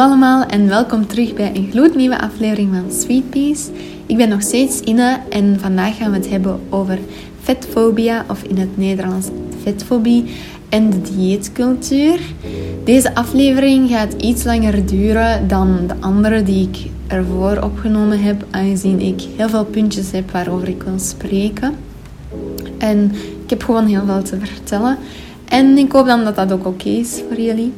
allemaal en welkom terug bij een gloednieuwe aflevering van Sweet Peas. Ik ben nog steeds Inne en vandaag gaan we het hebben over vetfobia of in het Nederlands vetfobie en de dieetcultuur. Deze aflevering gaat iets langer duren dan de andere die ik ervoor opgenomen heb, aangezien ik heel veel puntjes heb waarover ik wil spreken. En ik heb gewoon heel veel te vertellen. En ik hoop dan dat dat ook oké is voor jullie.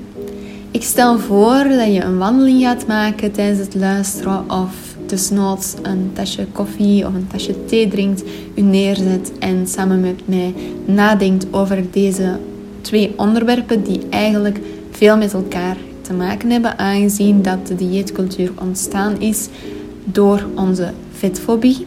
Ik stel voor dat je een wandeling gaat maken tijdens het luisteren of desnoods een tasje koffie of een tasje thee drinkt, u neerzet en samen met mij nadenkt over deze twee onderwerpen die eigenlijk veel met elkaar te maken hebben, aangezien dat de dieetcultuur ontstaan is door onze vetfobie.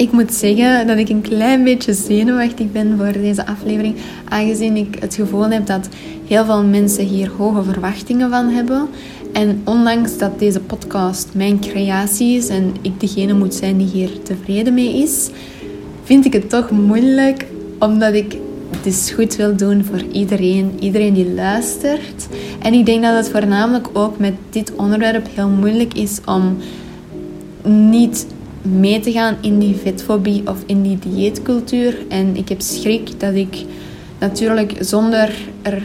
Ik moet zeggen dat ik een klein beetje zenuwachtig ben voor deze aflevering, aangezien ik het gevoel heb dat heel veel mensen hier hoge verwachtingen van hebben. En ondanks dat deze podcast mijn creatie is en ik degene moet zijn die hier tevreden mee is, vind ik het toch moeilijk omdat ik het is goed wil doen voor iedereen, iedereen die luistert. En ik denk dat het voornamelijk ook met dit onderwerp heel moeilijk is om niet mee te gaan in die vetfobie of in die dieetcultuur. En ik heb schrik dat ik natuurlijk zonder er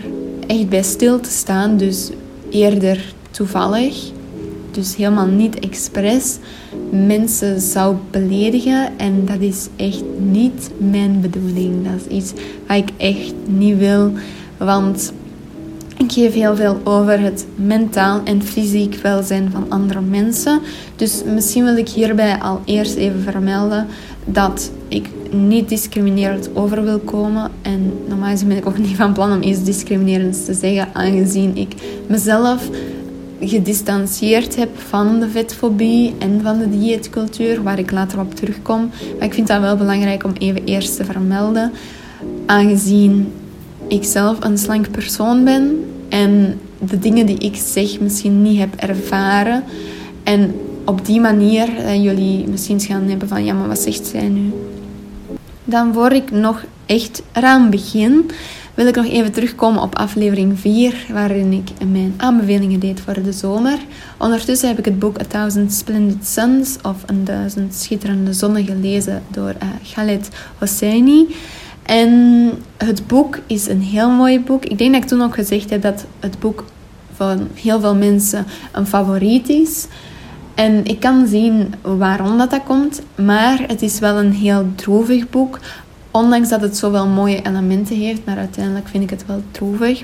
echt bij stil te staan, dus eerder toevallig, dus helemaal niet expres, mensen zou beledigen. En dat is echt niet mijn bedoeling. Dat is iets wat ik echt niet wil. Want ik geef heel veel over het mentaal en fysiek welzijn van andere mensen. Dus misschien wil ik hierbij al eerst even vermelden dat ik niet discriminerend over wil komen. En normaal gezien ben ik ook niet van plan om iets discriminerends te zeggen, aangezien ik mezelf gedistanceerd heb van de vetfobie en van de dieetcultuur, waar ik later op terugkom. Maar ik vind dat wel belangrijk om even eerst te vermelden, aangezien ik zelf een slank persoon ben en de dingen die ik zeg misschien niet heb ervaren. En op die manier dat jullie misschien gaan hebben van ja, maar wat zegt zij nu? Dan voor ik nog echt eraan begin, wil ik nog even terugkomen op aflevering 4, waarin ik mijn aanbevelingen deed voor de zomer. Ondertussen heb ik het boek A Thousand Splendid Suns of Een Duizend Schitterende Zonnen gelezen door uh, Khaled Hosseini. En het boek is een heel mooi boek. Ik denk dat ik toen ook gezegd heb dat het boek van heel veel mensen een favoriet is. En ik kan zien waarom dat, dat komt, maar het is wel een heel droevig boek. Ondanks dat het zoveel mooie elementen heeft, maar uiteindelijk vind ik het wel droevig.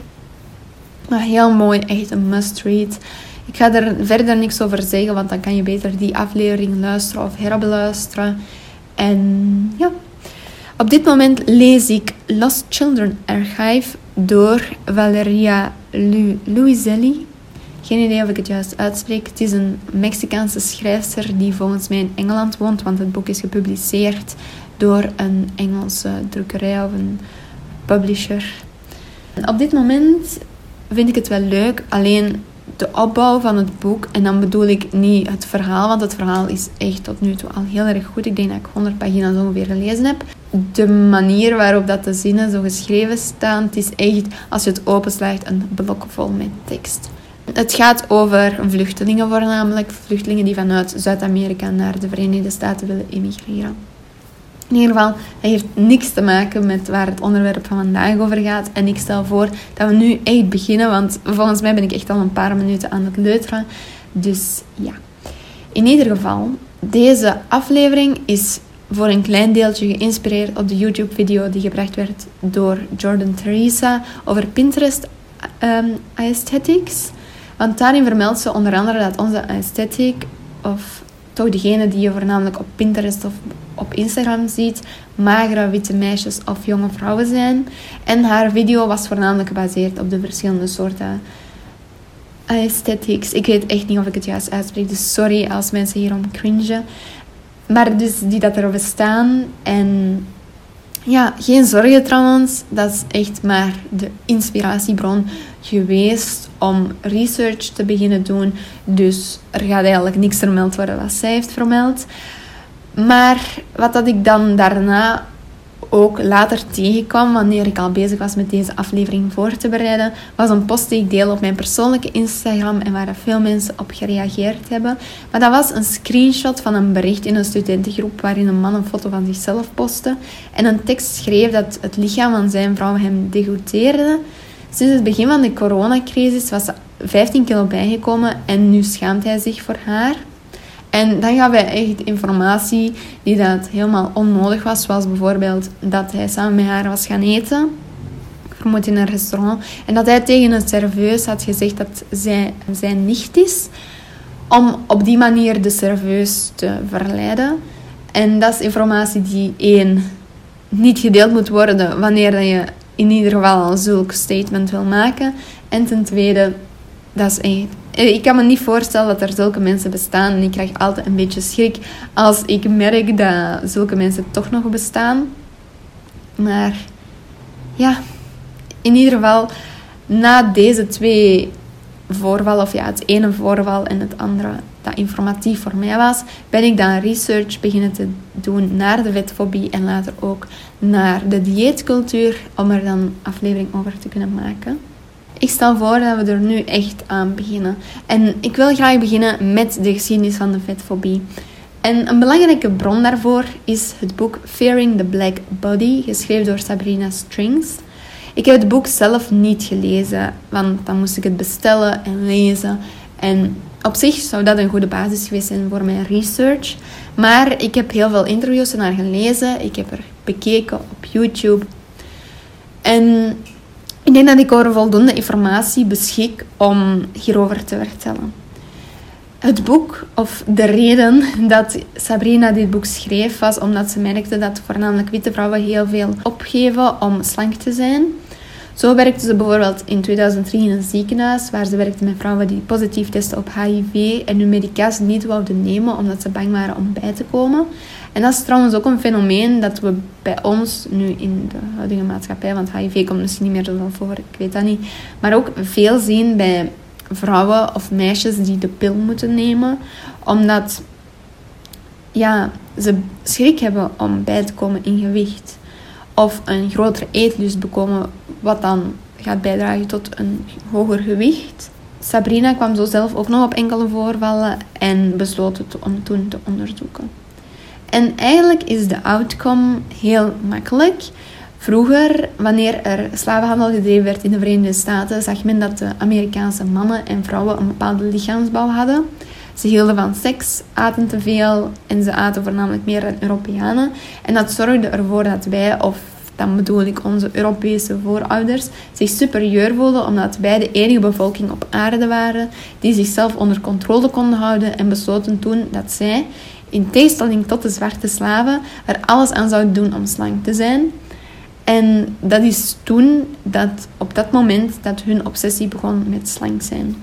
Maar heel mooi, echt een must-read. Ik ga er verder niks over zeggen, want dan kan je beter die aflevering luisteren of herbeluisteren. En ja, op dit moment lees ik Lost Children Archive door Valeria Lu Luiselli. Geen idee of ik het juist uitspreek. Het is een Mexicaanse schrijfster die volgens mij in Engeland woont, want het boek is gepubliceerd door een Engelse drukkerij of een publisher. op dit moment vind ik het wel leuk, alleen de opbouw van het boek, en dan bedoel ik niet het verhaal, want het verhaal is echt tot nu toe al heel erg goed. Ik denk dat ik 100 pagina's ongeveer gelezen heb. De manier waarop dat de zinnen zo geschreven staan, het is echt, als je het openslaagt, een blok vol met tekst. Het gaat over vluchtelingen voornamelijk, vluchtelingen die vanuit Zuid-Amerika naar de Verenigde Staten willen emigreren. In ieder geval, het heeft niks te maken met waar het onderwerp van vandaag over gaat. En ik stel voor dat we nu echt beginnen, want volgens mij ben ik echt al een paar minuten aan het leuteren. Dus ja. In ieder geval, deze aflevering is voor een klein deeltje geïnspireerd op de YouTube-video die gebracht werd door Jordan Teresa over Pinterest um, aesthetics. Want daarin vermeldt ze onder andere dat onze aesthetic, of toch degene die je voornamelijk op Pinterest of op Instagram ziet, magere witte meisjes of jonge vrouwen zijn. En haar video was voornamelijk gebaseerd op de verschillende soorten aesthetics. Ik weet echt niet of ik het juist uitspreek, dus sorry als mensen hierom cringen. Maar dus die dat er bestaan. En ja, geen zorgen trouwens. Dat is echt maar de inspiratiebron geweest om research te beginnen doen. Dus er gaat eigenlijk niks vermeld worden wat zij heeft vermeld. Maar wat dat ik dan daarna ook later tegenkwam wanneer ik al bezig was met deze aflevering voor te bereiden, was een post die ik deel op mijn persoonlijke Instagram en waar veel mensen op gereageerd hebben. Maar dat was een screenshot van een bericht in een studentengroep waarin een man een foto van zichzelf postte en een tekst schreef dat het lichaam van zijn vrouw hem degoûteerde. Sinds het begin van de coronacrisis was ze 15 kilo bijgekomen en nu schaamt hij zich voor haar. En dan gaf hij echt informatie die dat helemaal onnodig was. Zoals bijvoorbeeld dat hij samen met haar was gaan eten. Vermoed in een restaurant. En dat hij tegen een serveus had gezegd dat zij zijn nicht is. Om op die manier de serveus te verleiden. En dat is informatie die één niet gedeeld moet worden wanneer je in ieder geval zulk statement wil maken. En ten tweede, dat is echt ik kan me niet voorstellen dat er zulke mensen bestaan. En ik krijg altijd een beetje schrik als ik merk dat zulke mensen toch nog bestaan. Maar ja, in ieder geval, na deze twee voorvallen, of ja, het ene voorval en het andere dat informatief voor mij was, ben ik dan research beginnen te doen naar de vetfobie en later ook naar de dieetcultuur, om er dan aflevering over te kunnen maken. Ik stel voor dat we er nu echt aan beginnen. En ik wil graag beginnen met de geschiedenis van de vetfobie. En een belangrijke bron daarvoor is het boek Fearing the Black Body, geschreven door Sabrina Strings. Ik heb het boek zelf niet gelezen, want dan moest ik het bestellen en lezen. En op zich zou dat een goede basis geweest zijn voor mijn research. Maar ik heb heel veel interviews naar gelezen. Ik heb er bekeken op YouTube. En ik denk dat ik over voldoende informatie beschik om hierover te vertellen. Het boek, of de reden dat Sabrina dit boek schreef, was omdat ze merkte dat voornamelijk witte vrouwen heel veel opgeven om slank te zijn. Zo werkte ze bijvoorbeeld in 2003 in een ziekenhuis waar ze werkte met vrouwen die positief testen op HIV en hun medicatie niet wilden nemen omdat ze bang waren om bij te komen. En dat is trouwens ook een fenomeen dat we bij ons nu in de huidige maatschappij, want HIV komt misschien niet meer zo voor, ik weet dat niet, maar ook veel zien bij vrouwen of meisjes die de pil moeten nemen, omdat ja, ze schrik hebben om bij te komen in gewicht. Of een grotere eetlust bekomen, wat dan gaat bijdragen tot een hoger gewicht. Sabrina kwam zo zelf ook nog op enkele voorvallen en besloot het om toen te onderzoeken. En eigenlijk is de outcome heel makkelijk. Vroeger, wanneer er slavenhandel gedreven werd in de Verenigde Staten, zag men dat de Amerikaanse mannen en vrouwen een bepaalde lichaamsbouw hadden. Ze hielden van seks, aten te veel en ze aten voornamelijk meer dan Europeanen. En dat zorgde ervoor dat wij, of dan bedoel ik onze Europese voorouders, zich superieur voelden omdat wij de enige bevolking op aarde waren die zichzelf onder controle konden houden en besloten toen dat zij in tegenstelling tot de zwarte slaven, er alles aan zouden doen om slank te zijn. En dat is toen, dat, op dat moment, dat hun obsessie begon met slank zijn.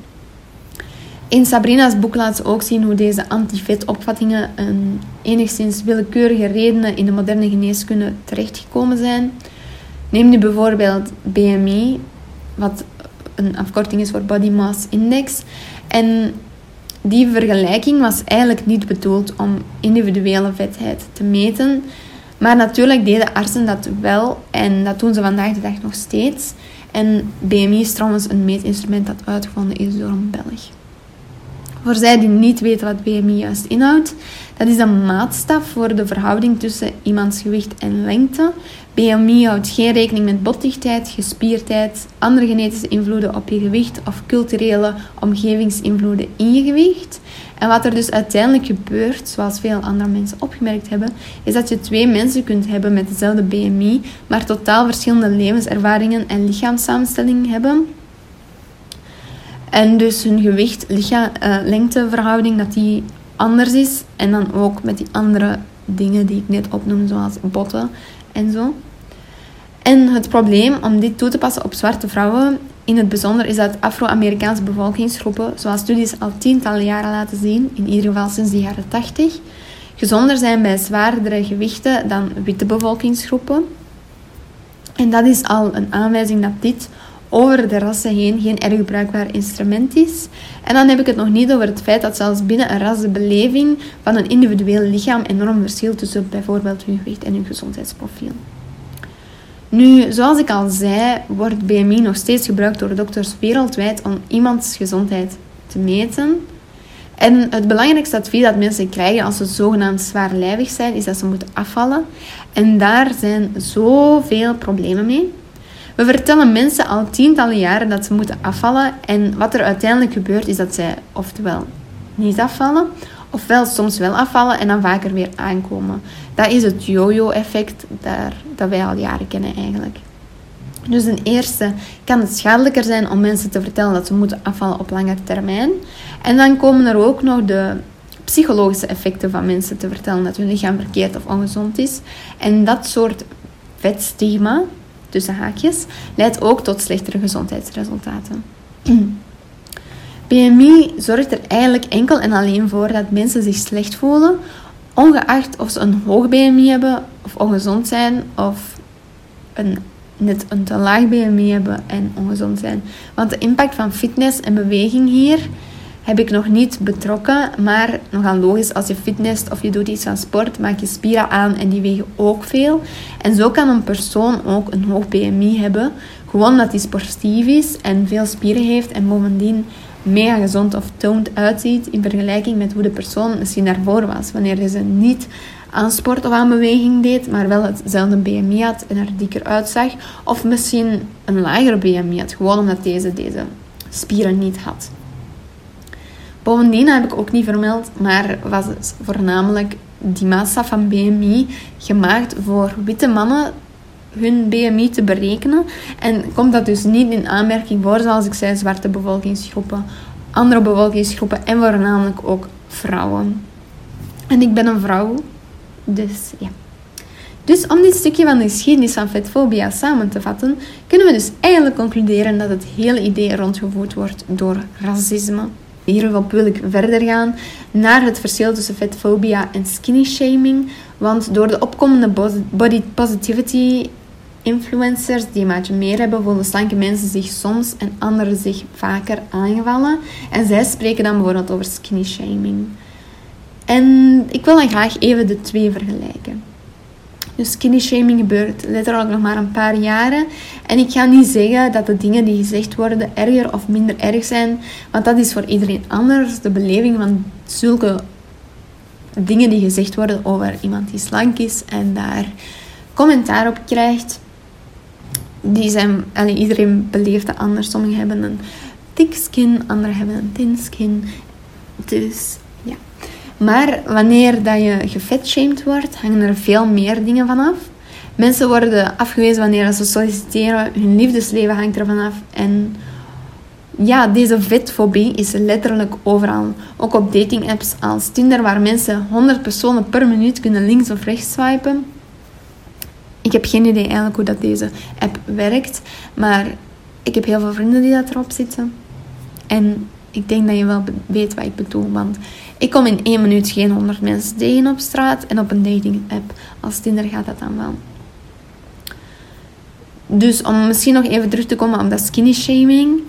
In Sabrina's boek laat ze ook zien hoe deze anti-vet-opvattingen een enigszins willekeurige redenen in de moderne geneeskunde terechtgekomen zijn. Neem nu bijvoorbeeld BMI, wat een afkorting is voor Body Mass Index. En die vergelijking was eigenlijk niet bedoeld om individuele vetheid te meten. Maar natuurlijk deden artsen dat wel en dat doen ze vandaag de dag nog steeds. En BMI is trouwens een meetinstrument dat uitgevonden is door een Belg. Voor zij die niet weten wat BMI juist inhoudt, dat is een maatstaf voor de verhouding tussen iemands gewicht en lengte. BMI houdt geen rekening met botdichtheid, gespierdheid, andere genetische invloeden op je gewicht of culturele omgevingsinvloeden in je gewicht. En wat er dus uiteindelijk gebeurt, zoals veel andere mensen opgemerkt hebben, is dat je twee mensen kunt hebben met dezelfde BMI, maar totaal verschillende levenservaringen en lichaamssamenstellingen hebben. En dus hun gewicht, lichaam, uh, lengteverhouding, dat die anders is. En dan ook met die andere dingen die ik net opnoemde, zoals botten en zo. En het probleem om dit toe te passen op zwarte vrouwen, in het bijzonder, is dat Afro-Amerikaanse bevolkingsgroepen, zoals studies al tientallen jaren laten zien, in ieder geval sinds de jaren 80, gezonder zijn bij zwaardere gewichten dan witte bevolkingsgroepen. En dat is al een aanwijzing dat dit over de rassen heen geen erg bruikbaar instrument is. En dan heb ik het nog niet over het feit dat zelfs binnen een ras de beleving van een individueel lichaam enorm verschilt tussen bijvoorbeeld hun gewicht en hun gezondheidsprofiel. Nu, zoals ik al zei, wordt BMI nog steeds gebruikt door dokters wereldwijd om iemands gezondheid te meten. En het belangrijkste advies dat mensen krijgen als ze zogenaamd zwaarlijvig zijn, is dat ze moeten afvallen. En daar zijn zoveel problemen mee. We vertellen mensen al tientallen jaren dat ze moeten afvallen. En wat er uiteindelijk gebeurt, is dat zij oftewel niet afvallen, ofwel soms wel afvallen en dan vaker weer aankomen. Dat is het yo-yo-effect dat wij al jaren kennen eigenlijk. Dus ten eerste kan het schadelijker zijn om mensen te vertellen dat ze moeten afvallen op lange termijn. En dan komen er ook nog de psychologische effecten van mensen te vertellen dat hun lichaam verkeerd of ongezond is. En dat soort vetstigma, tussen haakjes, leidt ook tot slechtere gezondheidsresultaten. BMI zorgt er eigenlijk enkel en alleen voor dat mensen zich slecht voelen, ongeacht of ze een hoog BMI hebben of ongezond zijn of een, net een te laag BMI hebben en ongezond zijn. Want de impact van fitness en beweging hier heb ik nog niet betrokken, maar nogal logisch, als je fitness of je doet iets aan sport, maak je spieren aan en die wegen ook veel. En zo kan een persoon ook een hoog BMI hebben, gewoon omdat hij sportief is en veel spieren heeft en bovendien mega gezond of toned uitziet in vergelijking met hoe de persoon misschien daarvoor was, wanneer ze niet aan sport of aan beweging deed, maar wel hetzelfde BMI had en er dikker uitzag, of misschien een lager BMI had, gewoon omdat deze deze spieren niet had. Bovendien heb ik ook niet vermeld, maar was het voornamelijk die massa van BMI gemaakt voor witte mannen hun BMI te berekenen. En komt dat dus niet in aanmerking voor, zoals ik zei, zwarte bevolkingsgroepen, andere bevolkingsgroepen en voornamelijk ook vrouwen. En ik ben een vrouw, dus ja. Dus om dit stukje van de geschiedenis van vetfobia samen te vatten, kunnen we dus eigenlijk concluderen dat het hele idee rondgevoerd wordt door racisme. Hierop wil ik verder gaan naar het verschil tussen vetfobia en skinny shaming. Want door de opkomende body positivity influencers die een maatje meer hebben, voelen slanke mensen zich soms en anderen zich vaker aangevallen. En zij spreken dan bijvoorbeeld over skinny shaming. En ik wil dan graag even de twee vergelijken. Dus skinny shaming gebeurt letterlijk nog maar een paar jaren. En ik ga niet zeggen dat de dingen die gezegd worden erger of minder erg zijn. Want dat is voor iedereen anders. De beleving van zulke dingen die gezegd worden over iemand die slank is en daar commentaar op krijgt. Die zijn, iedereen beleeft anders. Sommigen hebben een thick skin, anderen hebben een thin skin. Dus maar wanneer dat je gefetshamed wordt, hangen er veel meer dingen vanaf. Mensen worden afgewezen wanneer ze solliciteren. Hun liefdesleven hangt er vanaf. En ja, deze vetfobie is letterlijk overal. Ook op datingapps als Tinder, waar mensen 100 personen per minuut kunnen links of rechts swipen. Ik heb geen idee eigenlijk hoe dat deze app werkt. Maar ik heb heel veel vrienden die dat erop zitten. En ik denk dat je wel weet wat ik bedoel. Want ik kom in één minuut geen honderd mensen tegen op straat. En op een dating app als Tinder gaat dat dan wel. Dus om misschien nog even terug te komen op dat skinny shaming.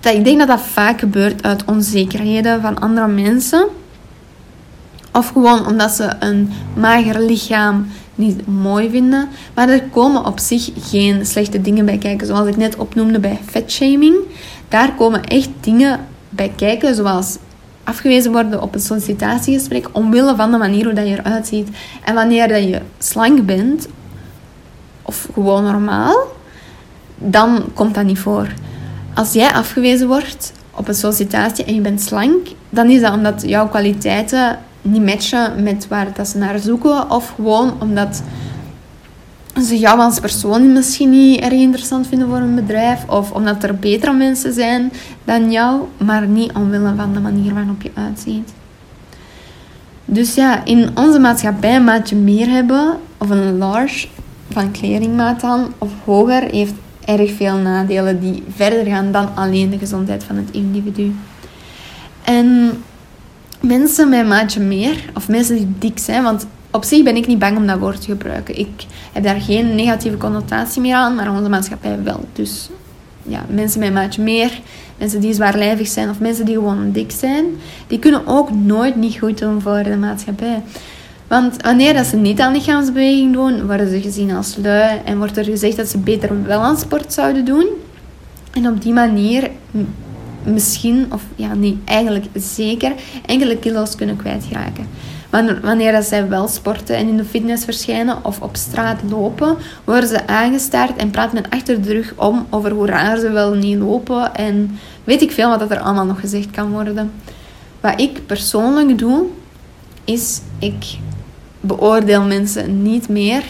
Dat ik denk dat dat vaak gebeurt uit onzekerheden van andere mensen. Of gewoon omdat ze een mager lichaam niet mooi vinden. Maar er komen op zich geen slechte dingen bij kijken. Zoals ik net opnoemde bij fatshaming. Daar komen echt dingen bij kijken, zoals afgewezen worden op een sollicitatiegesprek omwille van de manier hoe dat je eruit ziet. En wanneer dat je slank bent, of gewoon normaal, dan komt dat niet voor. Als jij afgewezen wordt op een sollicitatie en je bent slank, dan is dat omdat jouw kwaliteiten niet matchen met waar dat ze naar zoeken. Of gewoon omdat ze jou als persoon misschien niet erg interessant vinden voor een bedrijf. Of omdat er betere mensen zijn dan jou, maar niet omwille van de manier waarop je uitziet. Dus ja, in onze maatschappij een maatje meer hebben, of een large van kledingmaat dan, of hoger, heeft erg veel nadelen die verder gaan dan alleen de gezondheid van het individu. En mensen met maatje meer, of mensen die dik zijn, want op zich ben ik niet bang om dat woord te gebruiken. Ik heb daar geen negatieve connotatie meer aan, maar onze maatschappij wel. Dus ja, mensen met maatje meer, mensen die zwaarlijvig zijn of mensen die gewoon dik zijn, die kunnen ook nooit niet goed doen voor de maatschappij. Want wanneer dat ze niet aan lichaamsbeweging doen, worden ze gezien als lui en wordt er gezegd dat ze beter wel aan sport zouden doen. En op die manier misschien, of ja, nee, eigenlijk zeker, enkele kilo's kunnen kwijtraken. Wanneer zij wel sporten en in de fitness verschijnen of op straat lopen, worden ze aangestaard en praat men achter de rug om over hoe raar ze wel niet lopen. En weet ik veel wat dat er allemaal nog gezegd kan worden. Wat ik persoonlijk doe, is ik beoordeel mensen niet meer.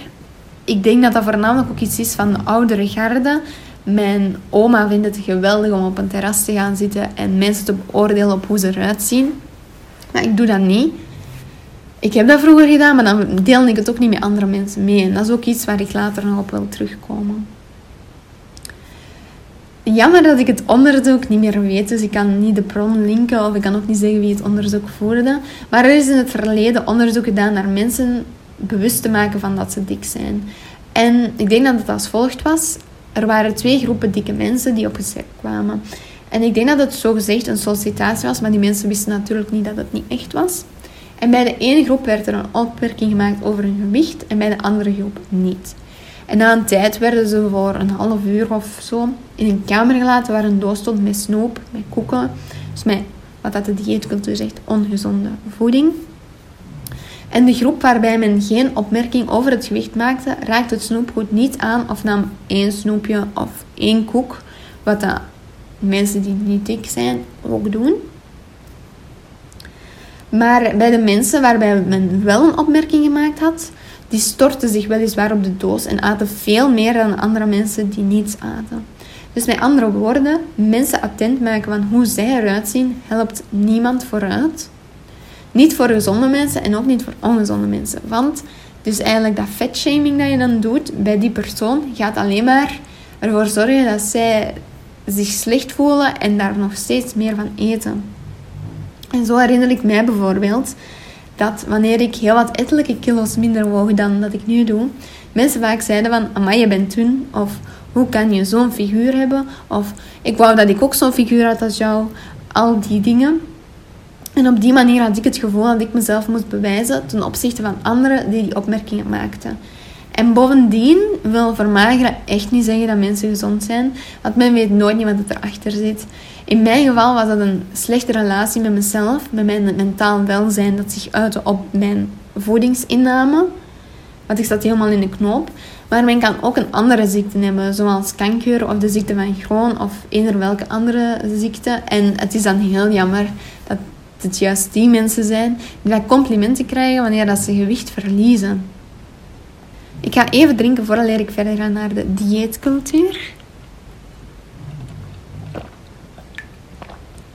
Ik denk dat dat voornamelijk ook iets is van de oudere garde. Mijn oma vindt het geweldig om op een terras te gaan zitten en mensen te beoordelen op hoe ze eruit zien. Maar ik doe dat niet. Ik heb dat vroeger gedaan, maar dan deel ik het ook niet met andere mensen mee. En dat is ook iets waar ik later nog op wil terugkomen. Jammer dat ik het onderzoek niet meer weet, dus ik kan niet de bron linken of ik kan ook niet zeggen wie het onderzoek voerde. Maar er is in het verleden onderzoek gedaan naar mensen bewust te maken van dat ze dik zijn. En ik denk dat het als volgt was. Er waren twee groepen dikke mensen die opgezet kwamen. En ik denk dat het zo gezegd een sollicitatie was, maar die mensen wisten natuurlijk niet dat het niet echt was. En bij de ene groep werd er een opmerking gemaakt over hun gewicht en bij de andere groep niet. En na een tijd werden ze voor een half uur of zo in een kamer gelaten waar een doos stond met snoep, met koeken. Dus met, wat dat de dieetcultuur zegt, ongezonde voeding. En de groep waarbij men geen opmerking over het gewicht maakte, raakte het snoepgoed niet aan of nam één snoepje of één koek, wat dat mensen die niet dik zijn ook doen. Maar bij de mensen waarbij men wel een opmerking gemaakt had, die stortten zich weliswaar op de doos en aten veel meer dan andere mensen die niets aten. Dus met andere woorden, mensen attent maken van hoe zij eruit zien, helpt niemand vooruit. Niet voor gezonde mensen en ook niet voor ongezonde mensen. Want dus eigenlijk dat vetshaming dat je dan doet bij die persoon, gaat alleen maar ervoor zorgen dat zij zich slecht voelen en daar nog steeds meer van eten. En zo herinner ik mij bijvoorbeeld dat wanneer ik heel wat ettelijke kilo's minder woog dan dat ik nu doe, mensen vaak zeiden van, amai, je bent dun, of hoe kan je zo'n figuur hebben, of ik wou dat ik ook zo'n figuur had als jou, al die dingen. En op die manier had ik het gevoel dat ik mezelf moest bewijzen ten opzichte van anderen die die opmerkingen maakten. En bovendien wil vermageren echt niet zeggen dat mensen gezond zijn, want men weet nooit niet wat erachter zit. In mijn geval was dat een slechte relatie met mezelf, met mijn mentaal welzijn, dat zich uitte op mijn voedingsinname. Want ik zat helemaal in de knoop. Maar men kan ook een andere ziekte hebben, zoals kanker of de ziekte van Crohn of eender welke andere ziekte. En het is dan heel jammer het juist die mensen zijn die complimenten krijgen wanneer dat ze gewicht verliezen. Ik ga even drinken voordat ik verder ga naar de dieetcultuur.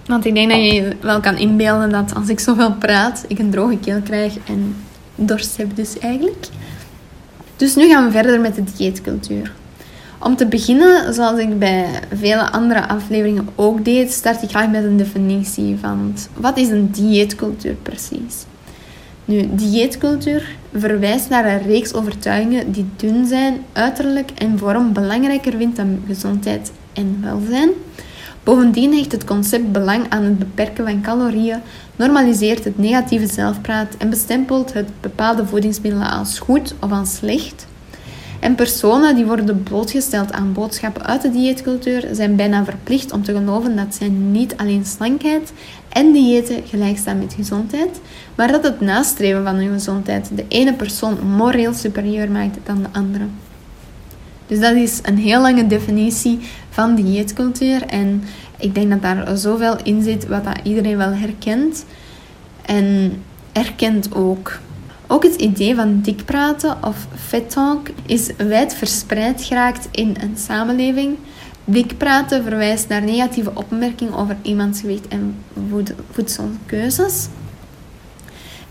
Want ik denk dat je je wel kan inbeelden dat als ik zoveel praat, ik een droge keel krijg en dorst heb dus eigenlijk. Dus nu gaan we verder met de dieetcultuur. Om te beginnen, zoals ik bij vele andere afleveringen ook deed, start ik graag met een definitie van wat is een dieetcultuur precies. Nu, dieetcultuur verwijst naar een reeks overtuigingen die dun zijn, uiterlijk en vorm belangrijker vindt dan gezondheid en welzijn. Bovendien hecht het concept belang aan het beperken van calorieën, normaliseert het negatieve zelfpraat en bestempelt het bepaalde voedingsmiddelen als goed of als slecht. En personen die worden blootgesteld aan boodschappen uit de dieetcultuur zijn bijna verplicht om te geloven dat zij niet alleen slankheid en diëten gelijk staan met gezondheid, maar dat het nastreven van hun gezondheid de ene persoon moreel superieur maakt dan de andere. Dus dat is een heel lange definitie van dieetcultuur. En ik denk dat daar zoveel in zit wat dat iedereen wel herkent. En erkent ook. Ook het idee van dik praten of fat talk is wijd verspreid geraakt in een samenleving. Dik praten verwijst naar negatieve opmerkingen over iemands gewicht en voedselkeuzes.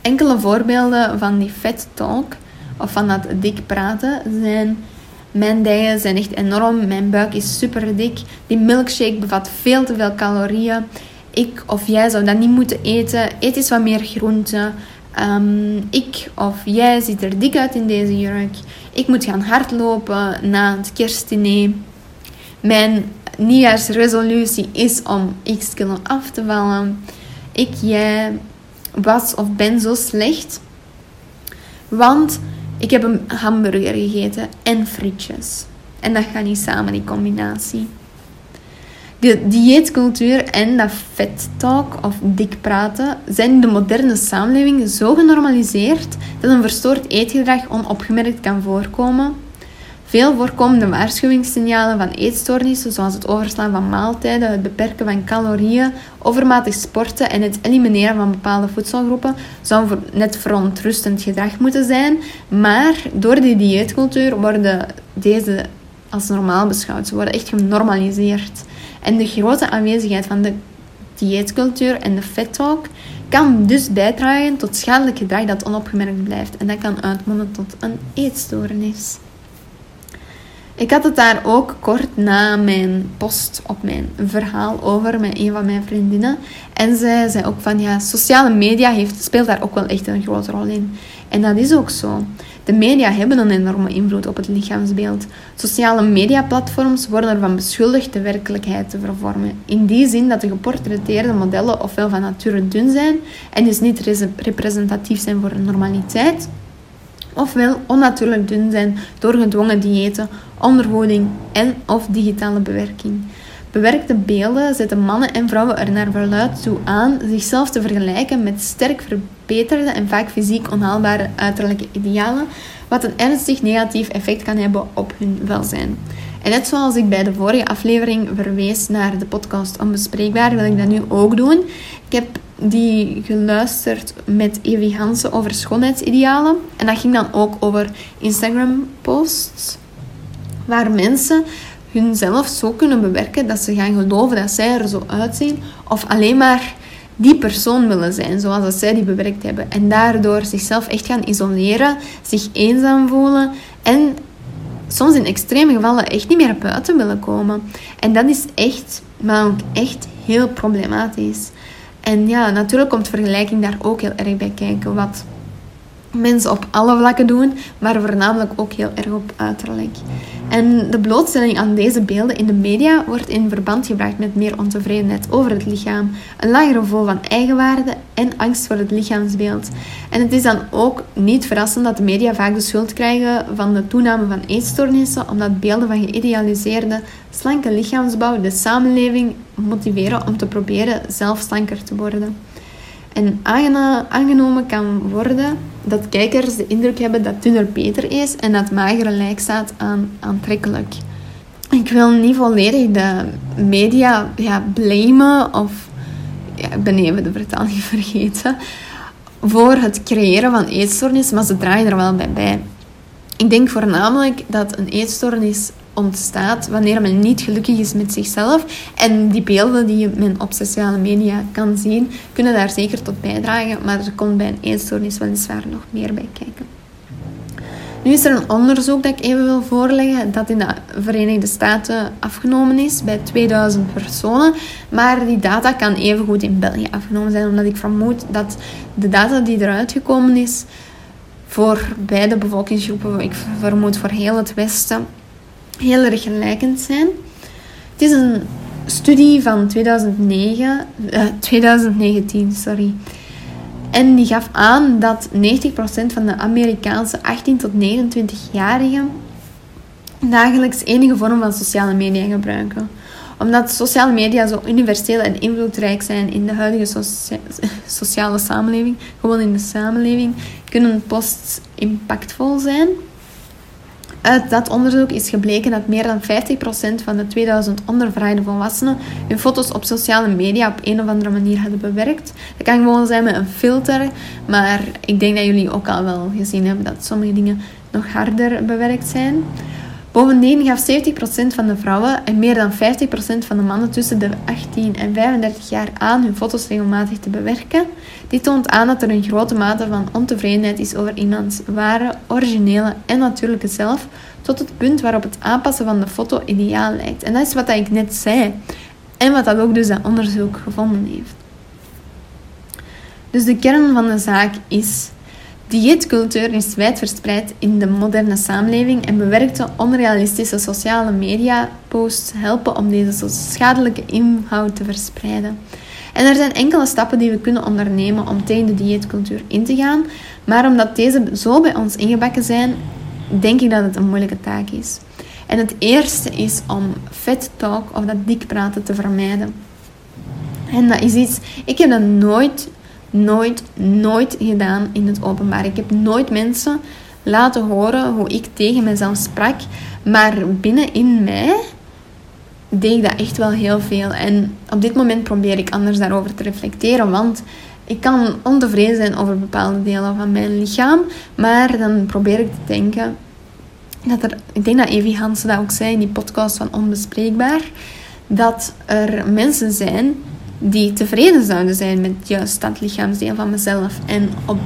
Enkele voorbeelden van die fat talk of van dat dik praten zijn mijn dijen zijn echt enorm. Mijn buik is super dik. Die milkshake bevat veel te veel calorieën. Ik of jij zou dat niet moeten eten. Eet eens wat meer groente. Um, ik of jij ziet er dik uit in deze jurk. Ik moet gaan hardlopen na het kerstdiner. Mijn nieuwjaarsresolutie is om x kilo af te vallen. Ik, jij was of ben zo slecht Want ik heb een hamburger gegeten en frietjes. En dat gaat niet samen, die combinatie. De dieetcultuur en dat vet talk of dik praten zijn in de moderne samenleving zo genormaliseerd dat een verstoord eetgedrag onopgemerkt kan voorkomen. Veel voorkomende waarschuwingssignalen van eetstoornissen, zoals het overslaan van maaltijden, het beperken van calorieën, overmatig sporten en het elimineren van bepaalde voedselgroepen, zouden net verontrustend gedrag moeten zijn. Maar door die dieetcultuur worden deze als normaal beschouwd. Ze worden echt genormaliseerd. En de grote aanwezigheid van de dieetcultuur en de fat talk kan dus bijdragen tot schadelijk gedrag dat onopgemerkt blijft. En dat kan uitmonden tot een eetstoornis. Ik had het daar ook kort na mijn post op mijn verhaal over met een van mijn vriendinnen. En zij zei ook van ja, sociale media heeft, speelt daar ook wel echt een grote rol in. En dat is ook zo. De media hebben een enorme invloed op het lichaamsbeeld. Sociale mediaplatforms worden ervan beschuldigd de werkelijkheid te vervormen. In die zin dat de geportretteerde modellen ofwel van nature dun zijn en dus niet representatief zijn voor normaliteit, ofwel onnatuurlijk dun zijn door gedwongen diëten, ondervoeding en of digitale bewerking. Bewerkte beelden zetten mannen en vrouwen er naar verluid toe aan zichzelf te vergelijken met sterk verbeterde en vaak fysiek onhaalbare uiterlijke idealen, wat een ernstig negatief effect kan hebben op hun welzijn. En net zoals ik bij de vorige aflevering verwees naar de podcast Onbespreekbaar, wil ik dat nu ook doen. Ik heb die geluisterd met Evie Hansen over schoonheidsidealen. En dat ging dan ook over Instagram-posts, waar mensen hunzelf zo kunnen bewerken dat ze gaan geloven dat zij er zo uitzien, of alleen maar die persoon willen zijn, zoals dat zij die bewerkt hebben. En daardoor zichzelf echt gaan isoleren, zich eenzaam voelen en soms in extreme gevallen echt niet meer buiten willen komen. En dat is echt, maar ook echt heel problematisch. En ja, natuurlijk komt vergelijking daar ook heel erg bij kijken. Wat mensen op alle vlakken doen, maar voornamelijk ook heel erg op uiterlijk. En de blootstelling aan deze beelden in de media wordt in verband gebracht met meer ontevredenheid over het lichaam, een lager gevoel van eigenwaarde en angst voor het lichaamsbeeld. En het is dan ook niet verrassend dat de media vaak de schuld krijgen van de toename van eetstoornissen, omdat beelden van geïdealiseerde, slanke lichaamsbouw de samenleving motiveren om te proberen zelf slanker te worden. En aangenomen kan worden dat kijkers de indruk hebben dat dunner beter is en dat magere lijk staat aan aantrekkelijk. Ik wil niet volledig de media ja, blamen of ja, ik ben even de vertaling vergeten voor het creëren van eetstoornis, maar ze draaien er wel bij bij. Ik denk voornamelijk dat een eetstoornis ontstaat wanneer men niet gelukkig is met zichzelf. En die beelden die men op sociale media kan zien, kunnen daar zeker tot bijdragen. Maar er komt bij een eetstoornis weliswaar nog meer bij kijken. Nu is er een onderzoek dat ik even wil voorleggen, dat in de Verenigde Staten afgenomen is bij 2000 personen. Maar die data kan evengoed in België afgenomen zijn, omdat ik vermoed dat de data die eruit gekomen is voor beide bevolkingsgroepen, ik vermoed voor heel het Westen, heel erg gelijkend zijn. Het is een studie van 2009, 2019, eh, sorry. En die gaf aan dat 90% van de Amerikaanse 18 tot 29-jarigen dagelijks enige vorm van sociale media gebruiken. Omdat sociale media zo universeel en invloedrijk zijn in de huidige sociale samenleving, gewoon in de samenleving, kunnen posts impactvol zijn. Uit dat onderzoek is gebleken dat meer dan 50% van de 2000 ondervraagde volwassenen hun foto's op sociale media op een of andere manier hadden bewerkt. Dat kan gewoon zijn met een filter, maar ik denk dat jullie ook al wel gezien hebben dat sommige dingen nog harder bewerkt zijn. Bovendien gaf 70% van de vrouwen en meer dan 50% van de mannen tussen de 18 en 35 jaar aan hun foto's regelmatig te bewerken. Dit toont aan dat er een grote mate van ontevredenheid is over iemands ware, originele en natuurlijke zelf, tot het punt waarop het aanpassen van de foto ideaal lijkt. En dat is wat ik net zei. En wat dat ook dus dat onderzoek gevonden heeft. Dus de kern van de zaak is Dieetcultuur is wijdverspreid in de moderne samenleving en bewerkte onrealistische sociale media posts helpen om deze schadelijke inhoud te verspreiden. En er zijn enkele stappen die we kunnen ondernemen om tegen de dieetcultuur in te gaan. Maar omdat deze zo bij ons ingebakken zijn, denk ik dat het een moeilijke taak is. En het eerste is om vet talk of dat dik praten te vermijden. En dat is iets, ik heb dat nooit, nooit, nooit gedaan in het openbaar. Ik heb nooit mensen laten horen hoe ik tegen mezelf sprak. Maar binnenin mij deed ik dat echt wel heel veel. En op dit moment probeer ik anders daarover te reflecteren. Want ik kan ontevreden zijn over bepaalde delen van mijn lichaam. Maar dan probeer ik te denken. Dat er, ik denk dat Evie Hansen dat ook zei in die podcast van Onbespreekbaar. Dat er mensen zijn die tevreden zouden zijn met juist dat lichaamsdeel van mezelf. En op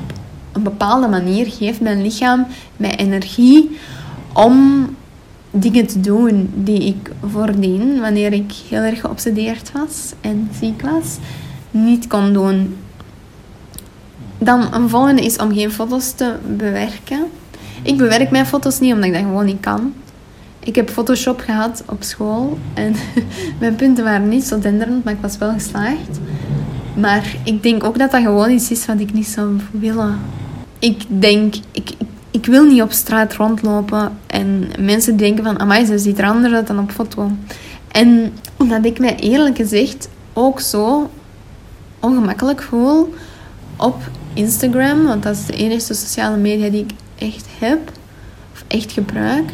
een bepaalde manier geeft mijn lichaam mij energie om dingen te doen die ik voordien, wanneer ik heel erg geobsedeerd was en ziek was, niet kon doen. Dan een volgende is om geen foto's te bewerken. Ik bewerk mijn foto's niet omdat ik dat gewoon niet kan. Ik heb Photoshop gehad op school en mijn punten waren niet zo denderend, maar ik was wel geslaagd. Maar ik denk ook dat dat gewoon iets is wat ik niet zou willen. Ik denk, ik, ik wil niet op straat rondlopen en mensen denken van, amai, ze ziet er anders uit dan op foto. En omdat ik mij eerlijk gezegd ook zo ongemakkelijk voel op Instagram, want dat is de enige sociale media die ik echt heb, of echt gebruik,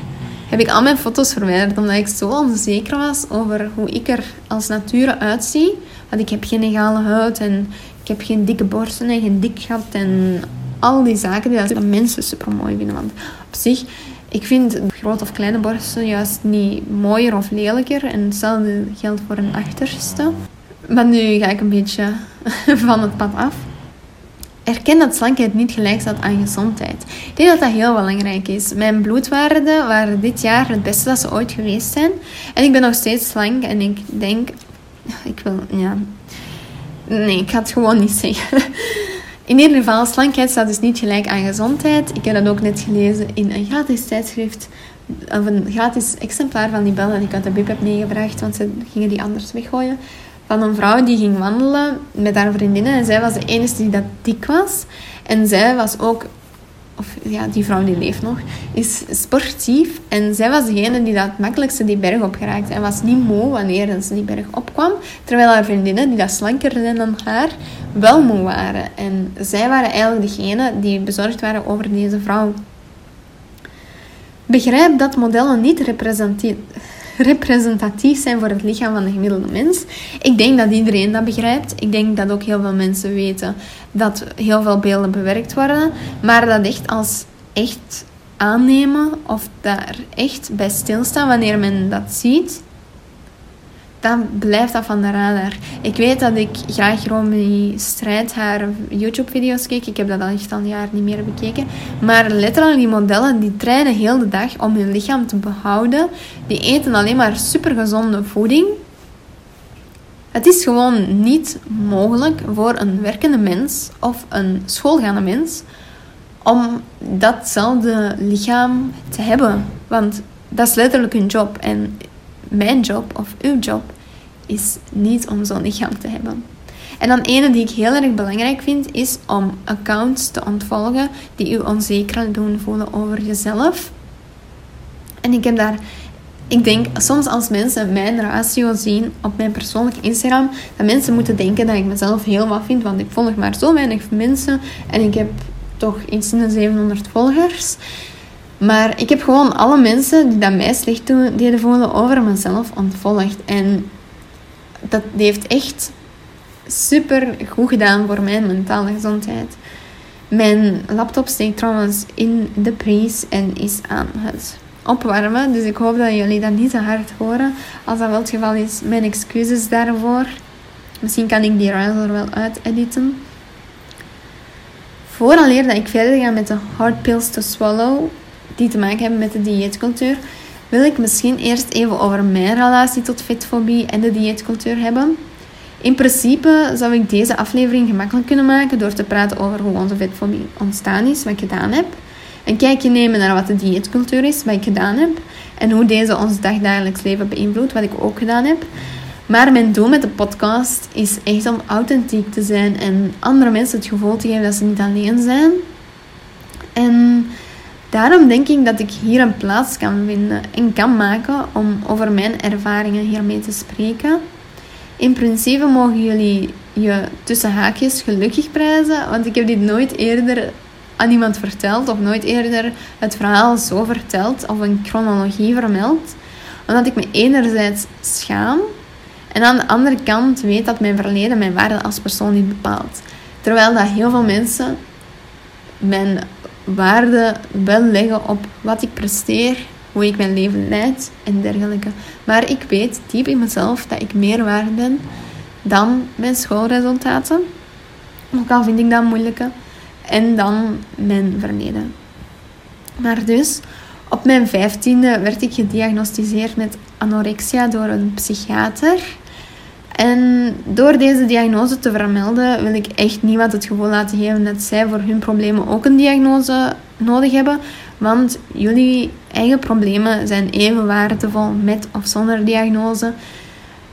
heb ik al mijn foto's verwijderd omdat ik zo onzeker was over hoe ik er als nature uitzie. Want ik heb geen egale huid en ik heb geen dikke borsten en geen dik gat en al die zaken die dat mensen super mooi vinden. Want op zich, ik vind grote of kleine borsten juist niet mooier of lelijker. En hetzelfde geldt voor een achterste. Maar nu ga ik een beetje van het pad af. Erken dat slankheid niet gelijk staat aan gezondheid. Ik denk dat dat heel belangrijk is. Mijn bloedwaarden waren dit jaar het beste dat ze ooit geweest zijn. En ik ben nog steeds slank en ik denk... Ik wil... Ja... Nee, ik ga het gewoon niet zeggen. In ieder geval, slankheid staat dus niet gelijk aan gezondheid. Ik heb dat ook net gelezen in een gratis tijdschrift. Of een gratis exemplaar van die bel dat ik uit de bib heb meegebracht. Want ze gingen die anders weggooien. Van een vrouw die ging wandelen met haar vriendinnen. En zij was de enige die dat dik was. En zij was ook of ja, die vrouw die leeft nog, is sportief. En zij was degene die dat makkelijkste die berg opgeraakt. En was niet moe wanneer ze die berg opkwam. Terwijl haar vriendinnen, die dat slanker zijn dan haar, wel moe waren. En zij waren eigenlijk degene die bezorgd waren over deze vrouw. Begrijp dat modellen niet representatief representatief zijn voor het lichaam van de gemiddelde mens. Ik denk dat iedereen dat begrijpt. Ik denk dat ook heel veel mensen weten dat heel veel beelden bewerkt worden. Maar dat echt als echt aannemen of daar echt bij stilstaan wanneer men dat ziet, dan blijft dat van de radar. Ik weet dat ik graag Romy Strijd haar YouTube-video's keek. Ik heb dat al echt al een jaar niet meer bekeken. Maar letterlijk, die modellen die trainen heel de dag om hun lichaam te behouden. Die eten alleen maar supergezonde voeding. Het is gewoon niet mogelijk voor een werkende mens of een schoolgaande mens om datzelfde lichaam te hebben. Want dat is letterlijk hun job. En mijn job of uw job is niet om zo'n lichaam te hebben. En dan ene die ik heel erg belangrijk vind, is om accounts te ontvolgen die u onzeker doen voelen over jezelf. En ik heb daar, ik denk soms als mensen mijn ratio zien op mijn persoonlijke Instagram, dat mensen moeten denken dat ik mezelf heel wat vind, want ik volg maar zo weinig mensen en ik heb toch iets in de 700 volgers. Maar ik heb gewoon alle mensen die dat mij slecht doen, deden voelen over mezelf ontvolgd. En dat heeft echt super goed gedaan voor mijn mentale gezondheid. Mijn laptop steekt trouwens in de prijs en is aan het opwarmen. Dus ik hoop dat jullie dat niet te hard horen. Als dat wel het geval is, mijn excuses daarvoor. Misschien kan ik die ruil er wel uit editen. Vooraleer dat ik verder ga met de hard pills to swallow, die te maken hebben met de dieetcultuur, wil ik misschien eerst even over mijn relatie tot vetfobie en de dieetcultuur hebben. In principe zou ik deze aflevering gemakkelijk kunnen maken door te praten over hoe onze vetfobie ontstaan is, wat ik gedaan heb. Een kijkje nemen naar wat de dieetcultuur is, wat ik gedaan heb. En hoe deze ons dagdagelijks leven beïnvloedt, wat ik ook gedaan heb. Maar mijn doel met de podcast is echt om authentiek te zijn en andere mensen het gevoel te geven dat ze niet alleen zijn. En daarom denk ik dat ik hier een plaats kan vinden en kan maken om over mijn ervaringen hiermee te spreken. In principe mogen jullie je tussen haakjes gelukkig prijzen, want ik heb dit nooit eerder aan iemand verteld of nooit eerder het verhaal zo verteld of een chronologie vermeld. Omdat ik me enerzijds schaam en aan de andere kant weet dat mijn verleden mijn waarde als persoon niet bepaalt. Terwijl dat heel veel mensen mijn waarde wel leggen op wat ik presteer, hoe ik mijn leven leid en dergelijke. Maar ik weet diep in mezelf dat ik meer waard ben dan mijn schoolresultaten. Ook al vind ik dat moeilijke. En dan mijn verleden. Maar dus, op mijn vijftiende werd ik gediagnosticeerd met anorexia door een psychiater. En door deze diagnose te vermelden, wil ik echt niemand het gevoel laten geven dat zij voor hun problemen ook een diagnose nodig hebben. Want jullie eigen problemen zijn even waardevol met of zonder diagnose.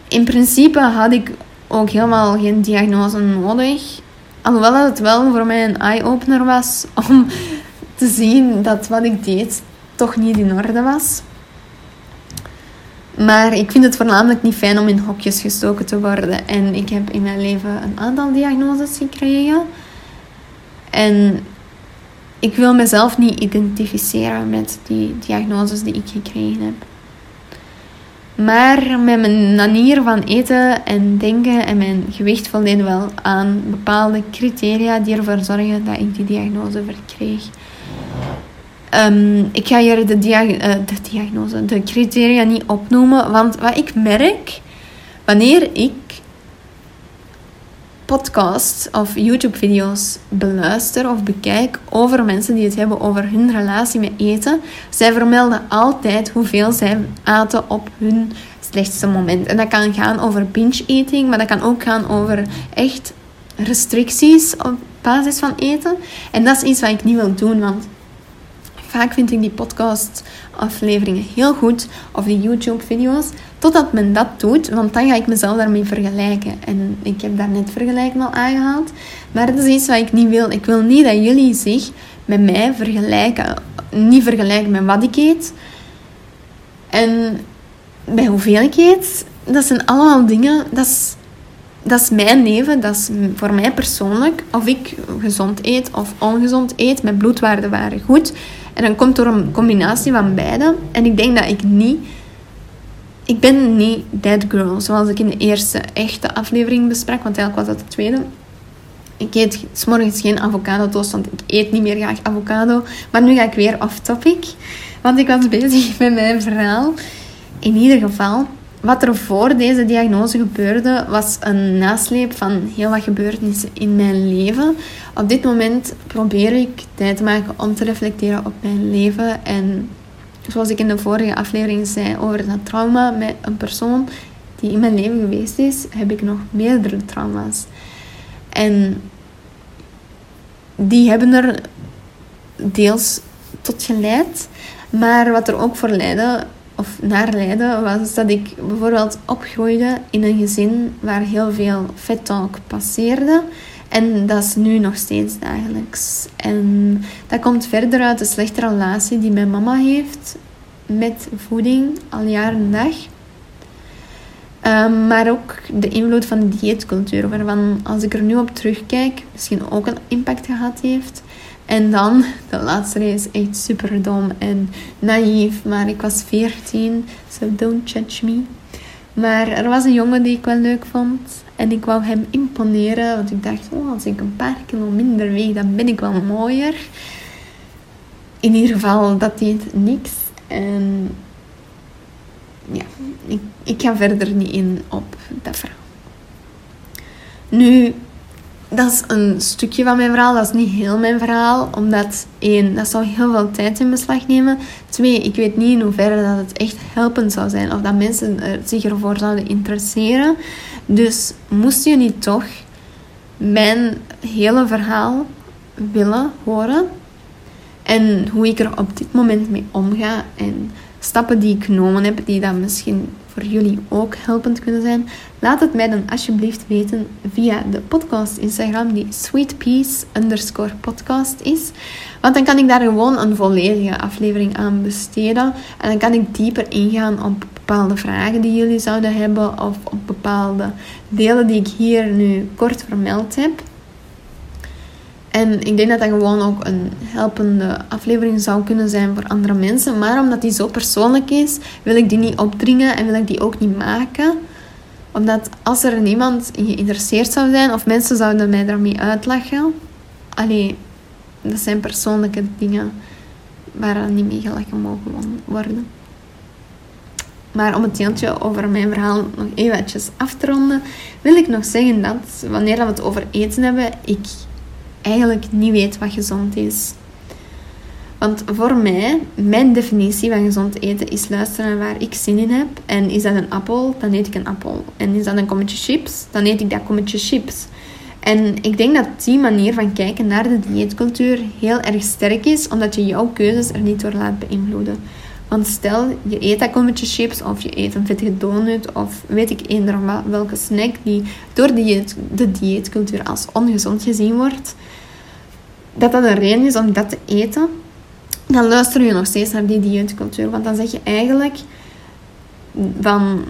In principe had ik ook helemaal geen diagnose nodig. Alhoewel het wel voor mij een eye-opener was om te zien dat wat ik deed toch niet in orde was. Maar ik vind het voornamelijk niet fijn om in hokjes gestoken te worden. En ik heb in mijn leven een aantal diagnoses gekregen. En ik wil mezelf niet identificeren met die diagnoses die ik gekregen heb. Maar met mijn manier van eten en denken en mijn gewicht voldeden wel aan bepaalde criteria die ervoor zorgen dat ik die diagnose verkreeg. Um, ik ga hier de, uh, de diagnose, de criteria niet opnoemen, want wat ik merk wanneer ik podcasts of YouTube-video's beluister of bekijk over mensen die het hebben over hun relatie met eten, zij vermelden altijd hoeveel zij aten op hun slechtste moment. En dat kan gaan over binge-eating, maar dat kan ook gaan over echt restricties op basis van eten. En dat is iets wat ik niet wil doen, want vaak vind ik die podcast-afleveringen heel goed, of die YouTube-video's, totdat men dat doet, want dan ga ik mezelf daarmee vergelijken. En ik heb daar net vergelijken al aangehaald, maar dat is iets wat ik niet wil. Ik wil niet dat jullie zich met mij vergelijken, niet vergelijken met wat ik eet en bij hoeveel ik eet. Dat zijn allemaal dingen, dat is dat is mijn leven, dat is voor mij persoonlijk. Of ik gezond eet of ongezond eet, mijn bloedwaarden waren goed. En dan komt er een combinatie van beide. En ik denk dat ik niet... Ik ben niet that girl, zoals ik in de eerste echte aflevering besprak. Want eigenlijk was dat de tweede. Ik eet s morgens geen avocado toast, want ik eet niet meer graag avocado. Maar nu ga ik weer off topic. Want ik was bezig met mijn verhaal. In ieder geval, wat er voor deze diagnose gebeurde, was een nasleep van heel wat gebeurtenissen in mijn leven. Op dit moment probeer ik tijd te maken om te reflecteren op mijn leven. En zoals ik in de vorige aflevering zei over dat trauma met een persoon die in mijn leven geweest is, heb ik nog meerdere trauma's. En die hebben er deels tot geleid. Maar wat er ook voor leidde, of naar leiden was dat ik bijvoorbeeld opgroeide in een gezin waar heel veel vet talk passeerde. En dat is nu nog steeds dagelijks. En dat komt verder uit de slechte relatie die mijn mama heeft met voeding al jaren en dag. Um, maar ook de invloed van de dieetcultuur, waarvan als ik er nu op terugkijk, misschien ook een impact gehad heeft. En dan, de laatste race, echt super dom en naïef. Maar ik was 14, so don't judge me. Maar er was een jongen die ik wel leuk vond. En ik wou hem imponeren. Want ik dacht, oh, als ik een paar kilo minder weeg, dan ben ik wel mooier. In ieder geval, dat deed niks. En ja, ik, ik ga verder niet in op dat verhaal. Nu, dat is een stukje van mijn verhaal. Dat is niet heel mijn verhaal. Omdat één, dat zou heel veel tijd in beslag nemen. Twee, ik weet niet in hoeverre dat het echt helpend zou zijn. Of dat mensen zich ervoor zouden interesseren. Dus moest je niet toch mijn hele verhaal willen horen. En hoe ik er op dit moment mee omga. En stappen die ik genomen heb, die dan misschien voor jullie ook helpend kunnen zijn, laat het mij dan alsjeblieft weten via de podcast Instagram, die sweetpeace underscore podcast is. Want dan kan ik daar gewoon een volledige aflevering aan besteden. En dan kan ik dieper ingaan op bepaalde vragen die jullie zouden hebben of op bepaalde delen die ik hier nu kort vermeld heb. En ik denk dat dat gewoon ook een helpende aflevering zou kunnen zijn voor andere mensen. Maar omdat die zo persoonlijk is, wil ik die niet opdringen en wil ik die ook niet maken. Omdat als er niemand geïnteresseerd zou zijn of mensen zouden mij daarmee uitlachen. Allee, dat zijn persoonlijke dingen waar niet mee gelachen mogen worden. Maar om het deeltje over mijn verhaal nog eventjes af te ronden, wil ik nog zeggen dat wanneer we het over eten hebben, ik eigenlijk niet weet wat gezond is. Want voor mij, mijn definitie van gezond eten is luisteren naar waar ik zin in heb. En is dat een appel, dan eet ik een appel. En is dat een kommetje chips, dan eet ik dat kommetje chips. En ik denk dat die manier van kijken naar de dieetcultuur heel erg sterk is, omdat je jouw keuzes er niet door laat beïnvloeden. Want stel, je eet dat kommetje chips of je eet een vettige donut of weet ik eender welke snack die door de dieetcultuur als ongezond gezien wordt dat dat een reden is om dat te eten, dan luister je nog steeds naar die dieetcultuur. Want dan zeg je eigenlijk van...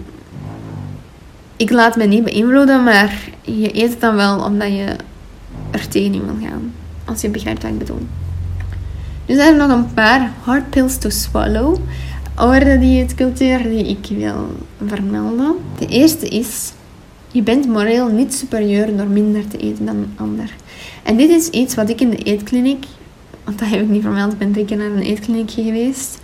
Ik laat me niet beïnvloeden, maar je eet het dan wel omdat je er tegen in wil gaan. Als je begrijpt wat ik bedoel. Dus er zijn nog een paar hard pills to swallow over de dieetcultuur die ik wil vermelden. De eerste is, je bent moreel niet superieur door minder te eten dan een ander. En dit is iets wat ik in de eetkliniek, want dat heb ik niet vermeld, ik ben drie keer naar een eetkliniek geweest.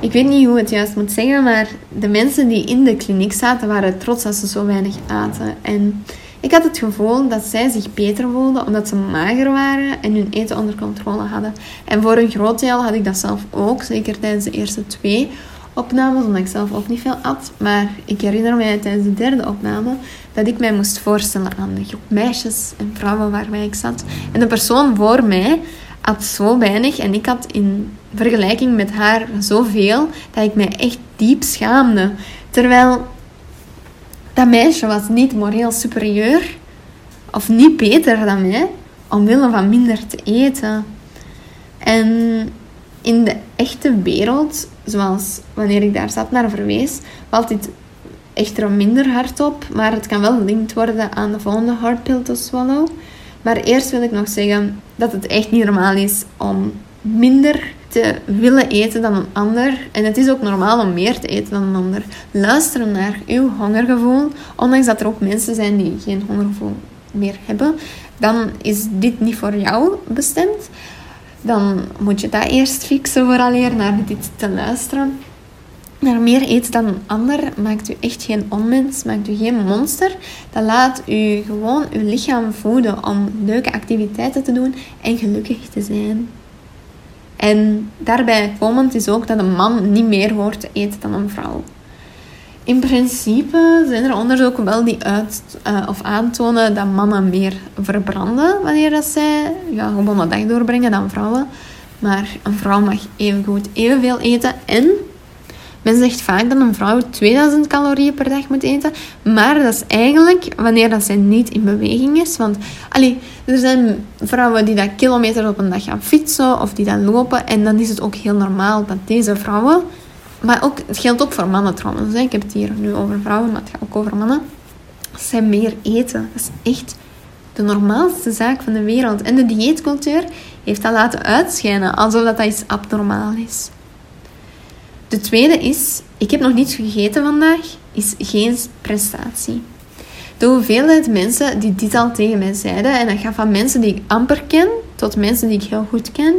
Ik weet niet hoe het juist moet zeggen, maar de mensen die in de kliniek zaten waren trots dat ze zo weinig aten. En ik had het gevoel dat zij zich beter voelden omdat ze mager waren en hun eten onder controle hadden. En voor een groot deel had ik dat zelf ook, zeker tijdens de eerste twee opnames, omdat ik zelf ook niet veel at. Maar ik herinner mij tijdens de derde opname dat ik mij moest voorstellen aan de groep meisjes en vrouwen waarbij ik zat. En de persoon voor mij had zo weinig en ik had in vergelijking met haar zoveel dat ik mij echt diep schaamde. Terwijl dat meisje was niet moreel superieur of niet beter dan mij omwille van minder te eten. En in de echte wereld, zoals wanneer ik daar zat naar verwees, valt dit echter minder hard op. Maar het kan wel gelinkt worden aan de volgende hard to swallow. Maar eerst wil ik nog zeggen dat het echt niet normaal is om minder te willen eten dan een ander. En het is ook normaal om meer te eten dan een ander. Luisteren naar uw hongergevoel. Ondanks dat er ook mensen zijn die geen hongergevoel meer hebben. Dan is dit niet voor jou bestemd dan moet je dat eerst fixen vooraleer naar dit te luisteren. Naar meer eten dan een ander maakt u echt geen onmens, maakt u geen monster. Dat laat u gewoon uw lichaam voeden om leuke activiteiten te doen en gelukkig te zijn. En daarbij komend is ook dat een man niet meer hoort te eten dan een vrouw. In principe zijn er onderzoeken wel die uit uh, of aantonen dat mannen meer verbranden wanneer dat zij ja, gewoon een dag doorbrengen dan vrouwen. Maar een vrouw mag even goed evenveel eten. En men zegt vaak dat een vrouw 2000 calorieën per dag moet eten. Maar dat is eigenlijk wanneer dat zij niet in beweging is. Want allee, er zijn vrouwen die dat kilometers op een dag gaan fietsen of die dat lopen. En dan is het ook heel normaal dat deze vrouwen maar ook, het geldt ook voor mannen trouwens. Ik heb het hier nu over vrouwen, maar het gaat ook over mannen. Zij meer eten. Dat is echt de normaalste zaak van de wereld. En de dieetcultuur heeft dat laten uitschijnen, alsof dat iets abnormaal is. De tweede is, ik heb nog niets gegeten vandaag, is geen prestatie. De hoeveelheid mensen die dit al tegen mij zeiden, en dat gaat van mensen die ik amper ken, tot mensen die ik heel goed ken.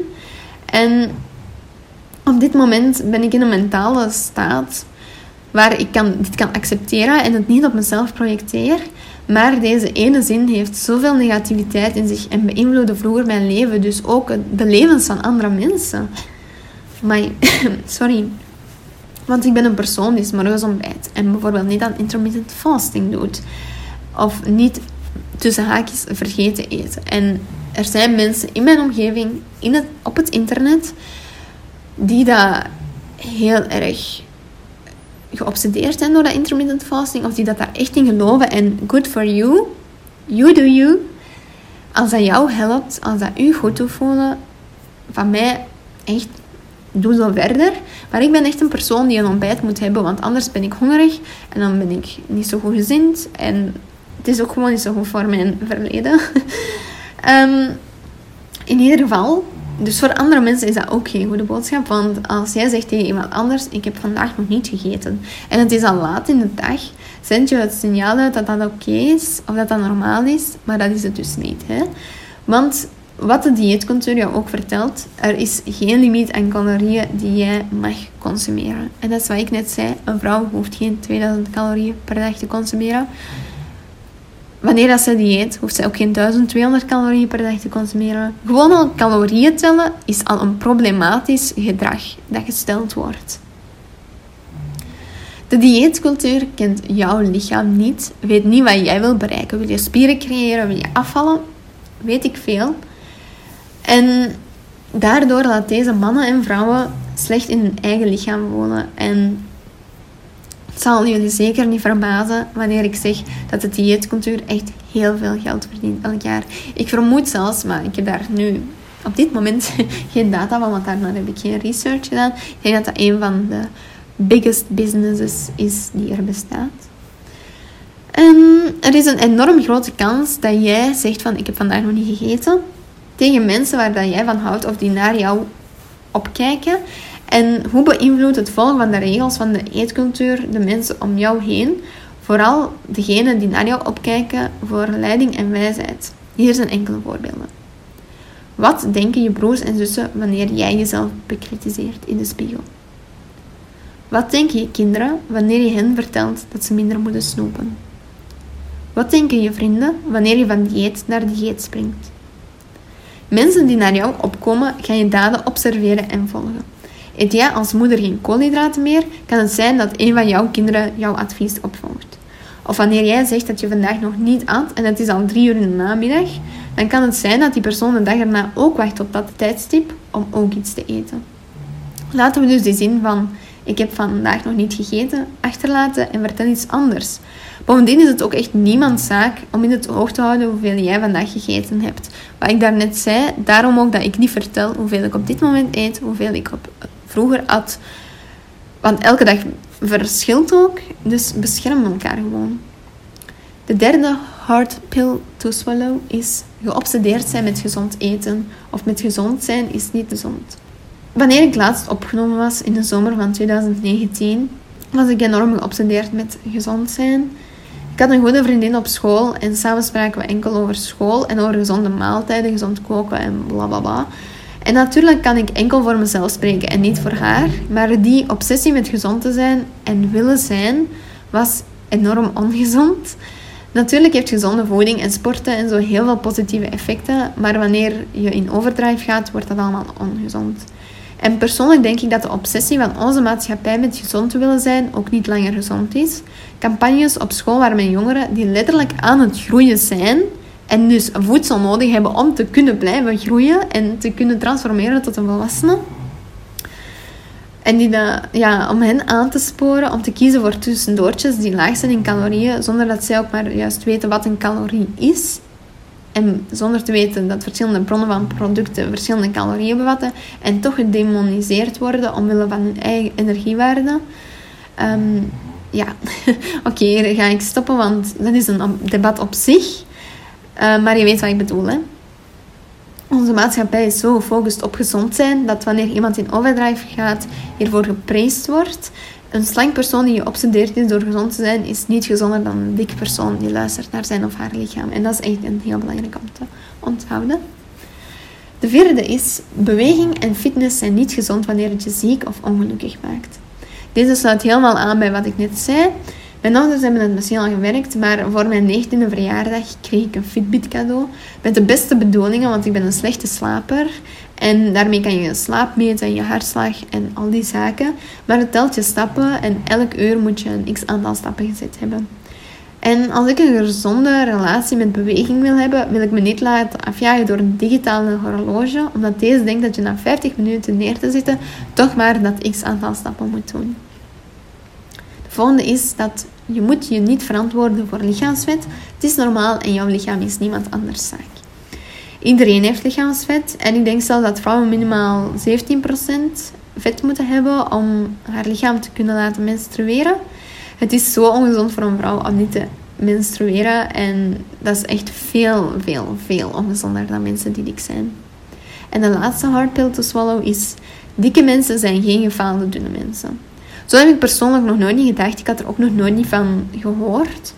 En op dit moment ben ik in een mentale staat waar ik kan, dit kan accepteren en het niet op mezelf projecteer. Maar deze ene zin heeft zoveel negativiteit in zich en beïnvloedde vroeger mijn leven, dus ook de levens van andere mensen. Maar, sorry. Want ik ben een persoon die morgens ontbijt en bijvoorbeeld niet aan intermittent fasting doet. Of niet tussen haakjes vergeten eten. En er zijn mensen in mijn omgeving, in het, op het internet, die dat heel erg geobsedeerd zijn door dat intermittent fasting, of die dat daar echt in geloven en good for you, you do you. Als dat jou helpt, als dat u goed doet voelen, van mij echt, doe zo verder. Maar ik ben echt een persoon die een ontbijt moet hebben, want anders ben ik hongerig en dan ben ik niet zo goed gezind. En het is ook gewoon niet zo goed voor mijn verleden. um, in ieder geval, dus voor andere mensen is dat ook geen goede boodschap. Want als jij zegt tegen iemand anders: Ik heb vandaag nog niet gegeten. En het is al laat in de dag. Zend je het signaal uit dat dat oké is. Of dat dat normaal is. Maar dat is het dus niet. Hè? Want wat de dieetcultuur jou ook vertelt. Er is geen limiet aan calorieën die jij mag consumeren. En dat is wat ik net zei. Een vrouw hoeft geen 2000 calorieën per dag te consumeren wanneer dat ze dieet, hoeft ze ook geen 1200 calorieën per dag te consumeren. Gewoon al calorieën tellen is al een problematisch gedrag dat gesteld wordt. De dieetcultuur kent jouw lichaam niet, weet niet wat jij wil bereiken. Wil je spieren creëren, wil je afvallen? Weet ik veel. En daardoor laat deze mannen en vrouwen slecht in hun eigen lichaam wonen en het zal jullie zeker niet verbazen wanneer ik zeg dat de dieetcultuur echt heel veel geld verdient elk jaar. Ik vermoed zelfs, maar ik heb daar nu op dit moment geen data van, want daarna heb ik geen research gedaan. Ik denk dat dat een van de biggest businesses is die er bestaat. En er is een enorm grote kans dat jij zegt van ik heb vandaag nog niet gegeten tegen mensen waar dat jij van houdt of die naar jou opkijken en hoe beïnvloedt het volgen van de regels van de eetcultuur de mensen om jou heen? Vooral degenen die naar jou opkijken voor leiding en wijsheid. Hier zijn enkele voorbeelden. Wat denken je broers en zussen wanneer jij jezelf bekritiseert in de spiegel? Wat denken je kinderen wanneer je hen vertelt dat ze minder moeten snoepen? Wat denken je vrienden wanneer je van dieet naar dieet springt? Mensen die naar jou opkomen, gaan je daden observeren en volgen. Eet jij als moeder geen koolhydraten meer, kan het zijn dat een van jouw kinderen jouw advies opvolgt. Of wanneer jij zegt dat je vandaag nog niet at en het is al drie uur in de namiddag, dan kan het zijn dat die persoon de dag erna ook wacht op dat tijdstip om ook iets te eten. Laten we dus die zin van ik heb vandaag nog niet gegeten achterlaten en vertel iets anders. Bovendien is het ook echt niemands zaak om in het oog te houden hoeveel jij vandaag gegeten hebt. Wat ik daarnet zei, daarom ook dat ik niet vertel hoeveel ik op dit moment eet, hoeveel ik op vroeger at. Want elke dag verschilt ook, dus beschermen elkaar gewoon. De derde hard pill to swallow is geobsedeerd zijn met gezond eten. Of met gezond zijn is niet gezond. Wanneer ik laatst opgenomen was in de zomer van 2019, was ik enorm geobsedeerd met gezond zijn. Ik had een goede vriendin op school en samen spraken we enkel over school en over gezonde maaltijden, gezond koken en bla bla bla. En natuurlijk kan ik enkel voor mezelf spreken en niet voor haar. Maar die obsessie met gezond te zijn en willen zijn was enorm ongezond. Natuurlijk heeft gezonde voeding en sporten en zo heel veel positieve effecten. Maar wanneer je in overdrive gaat, wordt dat allemaal ongezond. En persoonlijk denk ik dat de obsessie van onze maatschappij met gezond te willen zijn ook niet langer gezond is. Campagnes op school waar mijn jongeren die letterlijk aan het groeien zijn, en dus voedsel nodig hebben om te kunnen blijven groeien en te kunnen transformeren tot een volwassene. En die de, ja, om hen aan te sporen om te kiezen voor tussendoortjes die laag zijn in calorieën, zonder dat zij ook maar juist weten wat een calorie is. En zonder te weten dat verschillende bronnen van producten verschillende calorieën bevatten. En toch gedemoniseerd worden omwille van hun eigen energiewaarde. Um, ja, oké, hier ga ik stoppen, want dat is een debat op zich. Eh, maar je weet wat ik bedoel, hè? Onze maatschappij is zo gefocust op gezond zijn dat wanneer iemand in overdrive gaat, hiervoor gepreisd wordt. Een slank persoon die geobsedeerd is door gezond te zijn, is niet gezonder dan een dik persoon die luistert naar zijn of haar lichaam. En dat is echt een heel belangrijk om te onthouden. De vierde is, beweging en fitness zijn niet gezond wanneer het je ziek of ongelukkig maakt. Deze sluit helemaal aan bij wat ik net zei. Mijn ouders hebben het misschien al gewerkt, maar voor mijn 19e verjaardag kreeg ik een Fitbit cadeau. Met de beste bedoelingen, want ik ben een slechte slaper. En daarmee kan je je slaap meten en je hartslag en al die zaken. Maar het telt je stappen en elk uur moet je een x aantal stappen gezet hebben. En als ik een gezonde relatie met beweging wil hebben, wil ik me niet laten afjagen door een digitale horloge, omdat deze denkt dat je na 50 minuten neer te zitten toch maar dat x aantal stappen moet doen. De volgende is dat je moet je niet verantwoorden voor lichaamsvet. Het is normaal en jouw lichaam is niemand anders zaak. Iedereen heeft lichaamsvet en ik denk zelfs dat vrouwen minimaal 17% vet moeten hebben om haar lichaam te kunnen laten menstrueren. Het is zo ongezond voor een vrouw om niet te menstrueren en dat is echt veel, veel, veel ongezonder dan mensen die dik zijn. En de laatste hardpill te swallow is: dikke mensen zijn geen gefaalde dunne mensen. Zo heb ik persoonlijk nog nooit niet gedacht. Ik had er ook nog nooit niet van gehoord.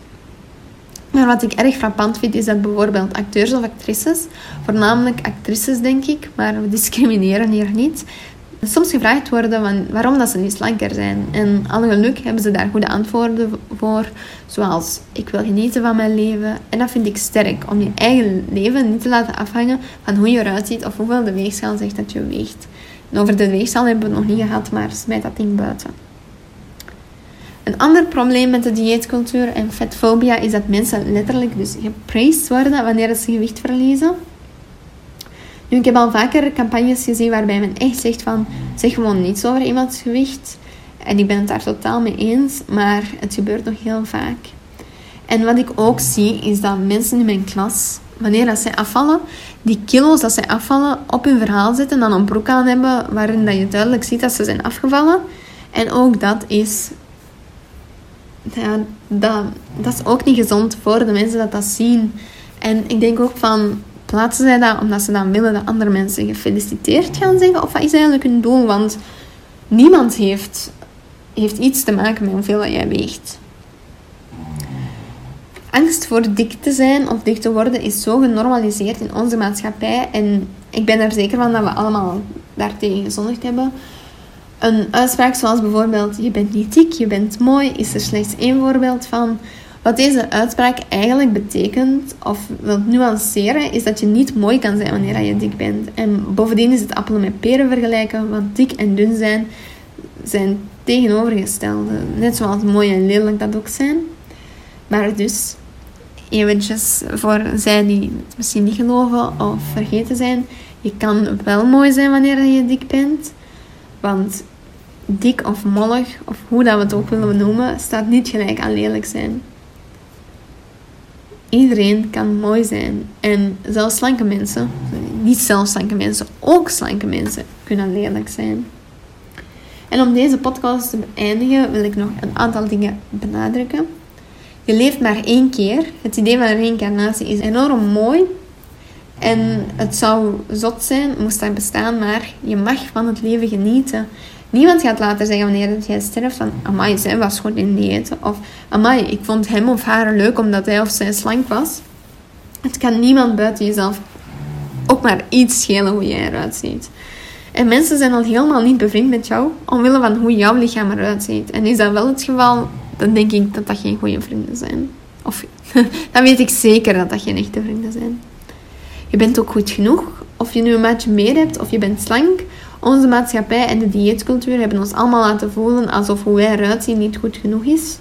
Maar wat ik erg frappant vind, is dat bijvoorbeeld acteurs of actrices, voornamelijk actrices denk ik, maar we discrimineren hier niet, soms gevraagd worden waarom dat ze niet slanker zijn. En alle geluk hebben ze daar goede antwoorden voor, zoals ik wil genieten van mijn leven. En dat vind ik sterk, om je eigen leven niet te laten afhangen van hoe je eruit ziet of hoeveel de weegschaal zegt dat je weegt. En over de weegschaal hebben we het nog niet gehad, maar smijt dat ding buiten. Een ander probleem met de dieetcultuur en vetfobia is dat mensen letterlijk dus gepraised worden wanneer ze gewicht verliezen. Nu, ik heb al vaker campagnes gezien waarbij men echt zegt van zeg gewoon niets over iemands gewicht. En ik ben het daar totaal mee eens, maar het gebeurt nog heel vaak. En wat ik ook zie, is dat mensen in mijn klas, wanneer dat zij afvallen, die kilo's dat zij afvallen op hun verhaal zetten, dan een broek aan hebben waarin dat je duidelijk ziet dat ze zijn afgevallen. En ook dat is ja, dat, dat is ook niet gezond voor de mensen dat dat zien. En ik denk ook van, plaatsen zij dat omdat ze dan willen dat andere mensen gefeliciteerd gaan zeggen? Of wat is eigenlijk hun doel? Want niemand heeft, heeft iets te maken met hoeveel jij weegt. Angst voor dik te zijn of dik te worden is zo genormaliseerd in onze maatschappij. En ik ben er zeker van dat we allemaal daartegen gezondigd hebben. Een uitspraak zoals bijvoorbeeld je bent niet dik, je bent mooi, is er slechts één voorbeeld van. Wat deze uitspraak eigenlijk betekent, of wil nuanceren, is dat je niet mooi kan zijn wanneer je dik bent. En bovendien is het appelen met peren vergelijken, want dik en dun zijn zijn tegenovergestelde. Net zoals mooi en lelijk dat ook zijn. Maar dus, eventjes voor zij die het misschien niet geloven of vergeten zijn, je kan wel mooi zijn wanneer je dik bent. Want dik of mollig, of hoe dat we het ook willen noemen, staat niet gelijk aan lelijk zijn. Iedereen kan mooi zijn. En zelfs slanke mensen, niet zelfs slanke mensen, ook slanke mensen kunnen lelijk zijn. En om deze podcast te beëindigen wil ik nog een aantal dingen benadrukken. Je leeft maar één keer. Het idee van reïncarnatie is enorm mooi. En het zou zot zijn, moest dat bestaan, maar je mag van het leven genieten. Niemand gaat laten zeggen wanneer jij sterft van amai, zij was goed in dieet. Of amai, ik vond hem of haar leuk omdat hij of zij slank was. Het kan niemand buiten jezelf ook maar iets schelen hoe jij eruit ziet. En mensen zijn al helemaal niet bevriend met jou omwille van hoe jouw lichaam eruit ziet. En is dat wel het geval, dan denk ik dat dat geen goede vrienden zijn. Of dan weet ik zeker dat dat geen echte vrienden zijn. Je bent ook goed genoeg. Of je nu een maatje meer hebt of je bent slank. Onze maatschappij en de dieetcultuur hebben ons allemaal laten voelen alsof hoe wij eruit zien niet goed genoeg is.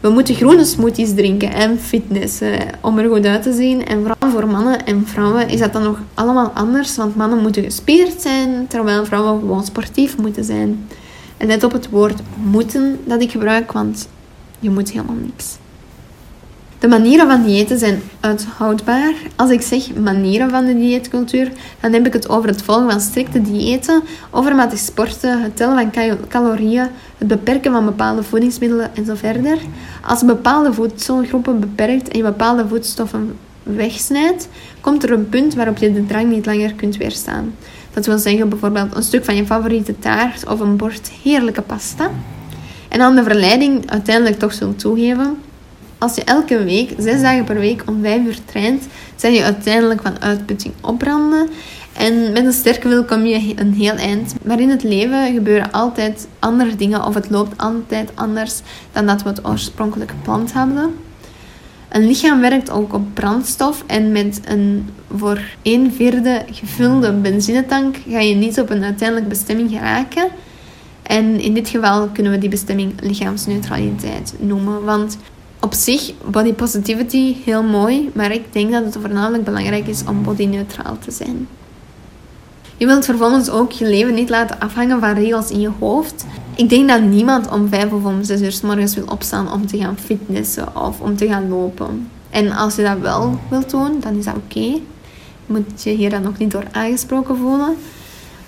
We moeten groene smoothies drinken en fitnessen om er goed uit te zien. En vooral voor mannen en vrouwen is dat dan nog allemaal anders, want mannen moeten gespierd zijn, terwijl vrouwen gewoon sportief moeten zijn. En let op het woord moeten dat ik gebruik, want je moet helemaal niks. De manieren van diëten zijn uithoudbaar. Als ik zeg manieren van de dieetcultuur, dan heb ik het over het volgen van strikte diëten, overmatig sporten, het tellen van calorieën, het beperken van bepaalde voedingsmiddelen en zo verder. Als bepaalde voedselgroepen beperkt en je bepaalde voedstoffen wegsnijdt, komt er een punt waarop je de drang niet langer kunt weerstaan. Dat wil zeggen bijvoorbeeld een stuk van je favoriete taart of een bord heerlijke pasta. En dan de verleiding uiteindelijk toch zult toegeven als je elke week, zes dagen per week, om vijf uur traint, zijn je uiteindelijk van uitputting opbranden. En met een sterke wil kom je een heel eind. Maar in het leven gebeuren altijd andere dingen of het loopt altijd anders dan dat we het oorspronkelijk gepland hadden. Een lichaam werkt ook op brandstof en met een voor een vierde gevulde benzinetank ga je niet op een uiteindelijke bestemming geraken. En in dit geval kunnen we die bestemming lichaamsneutraliteit noemen. Want op zich, body positivity, heel mooi. Maar ik denk dat het voornamelijk belangrijk is om body neutraal te zijn. Je wilt vervolgens ook je leven niet laten afhangen van regels in je hoofd. Ik denk dat niemand om vijf of om zes uur s morgens wil opstaan om te gaan fitnessen of om te gaan lopen. En als je dat wel wilt doen, dan is dat oké. Je moet je hier dan nog niet door aangesproken voelen.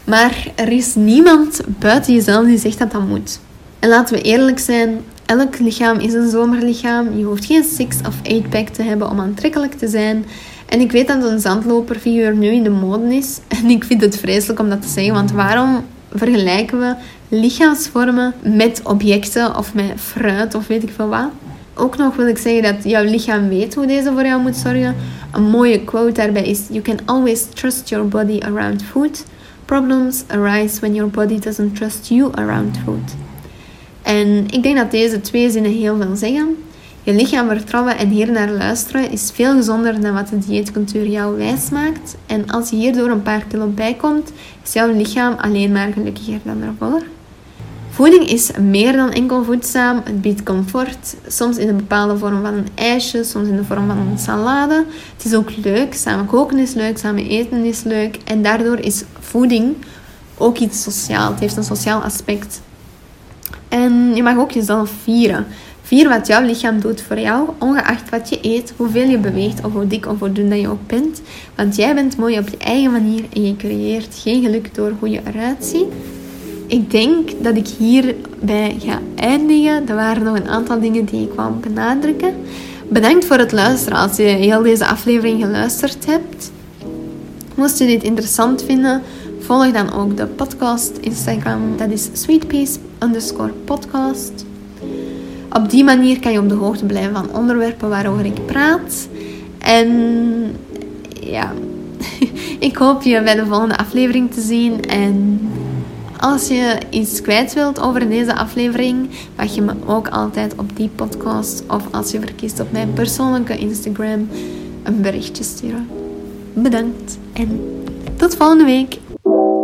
Maar er is niemand buiten jezelf die zegt dat dat moet. En laten we eerlijk zijn, elk lichaam is een zomerlichaam. Je hoeft geen six of eight pack te hebben om aantrekkelijk te zijn. En ik weet dat een zandloperfiguur nu in de mode is. En ik vind het vreselijk om dat te zeggen, want waarom vergelijken we lichaamsvormen met objecten of met fruit of weet ik veel wat? Ook nog wil ik zeggen dat jouw lichaam weet hoe deze voor jou moet zorgen. Een mooie quote daarbij is: You can always trust your body around food. Problems arise when your body doesn't trust you around food. En ik denk dat deze twee zinnen heel veel zeggen. Je lichaam vertrouwen en hier naar luisteren is veel gezonder dan wat de dieetcultuur jou wijs maakt. En als je hierdoor een paar kilo bijkomt, is jouw lichaam alleen maar gelukkiger dan ervoor. Voeding is meer dan enkel voedzaam. Het biedt comfort, soms in een bepaalde vorm van een ijsje, soms in de vorm van een salade. Het is ook leuk. Samen koken is leuk, samen eten is leuk. En daardoor is voeding ook iets sociaal. Het heeft een sociaal aspect. En je mag ook jezelf vieren. Vier wat jouw lichaam doet voor jou, ongeacht wat je eet, hoeveel je beweegt of hoe dik of hoe dun dat je ook bent. Want jij bent mooi op je eigen manier en je creëert geen geluk door hoe je eruit ziet. Ik denk dat ik hierbij ga eindigen. Er waren nog een aantal dingen die ik wou benadrukken. Bedankt voor het luisteren als je heel deze aflevering geluisterd hebt. Moest je dit interessant vinden, volg dan ook de podcast Instagram. Dat is sweetpeace underscore podcast. Op die manier kan je op de hoogte blijven van onderwerpen waarover ik praat. En ja, ik hoop je bij de volgende aflevering te zien. En als je iets kwijt wilt over deze aflevering, mag je me ook altijd op die podcast of als je verkiest op mijn persoonlijke Instagram een berichtje sturen. Bedankt en tot volgende week. Thank you.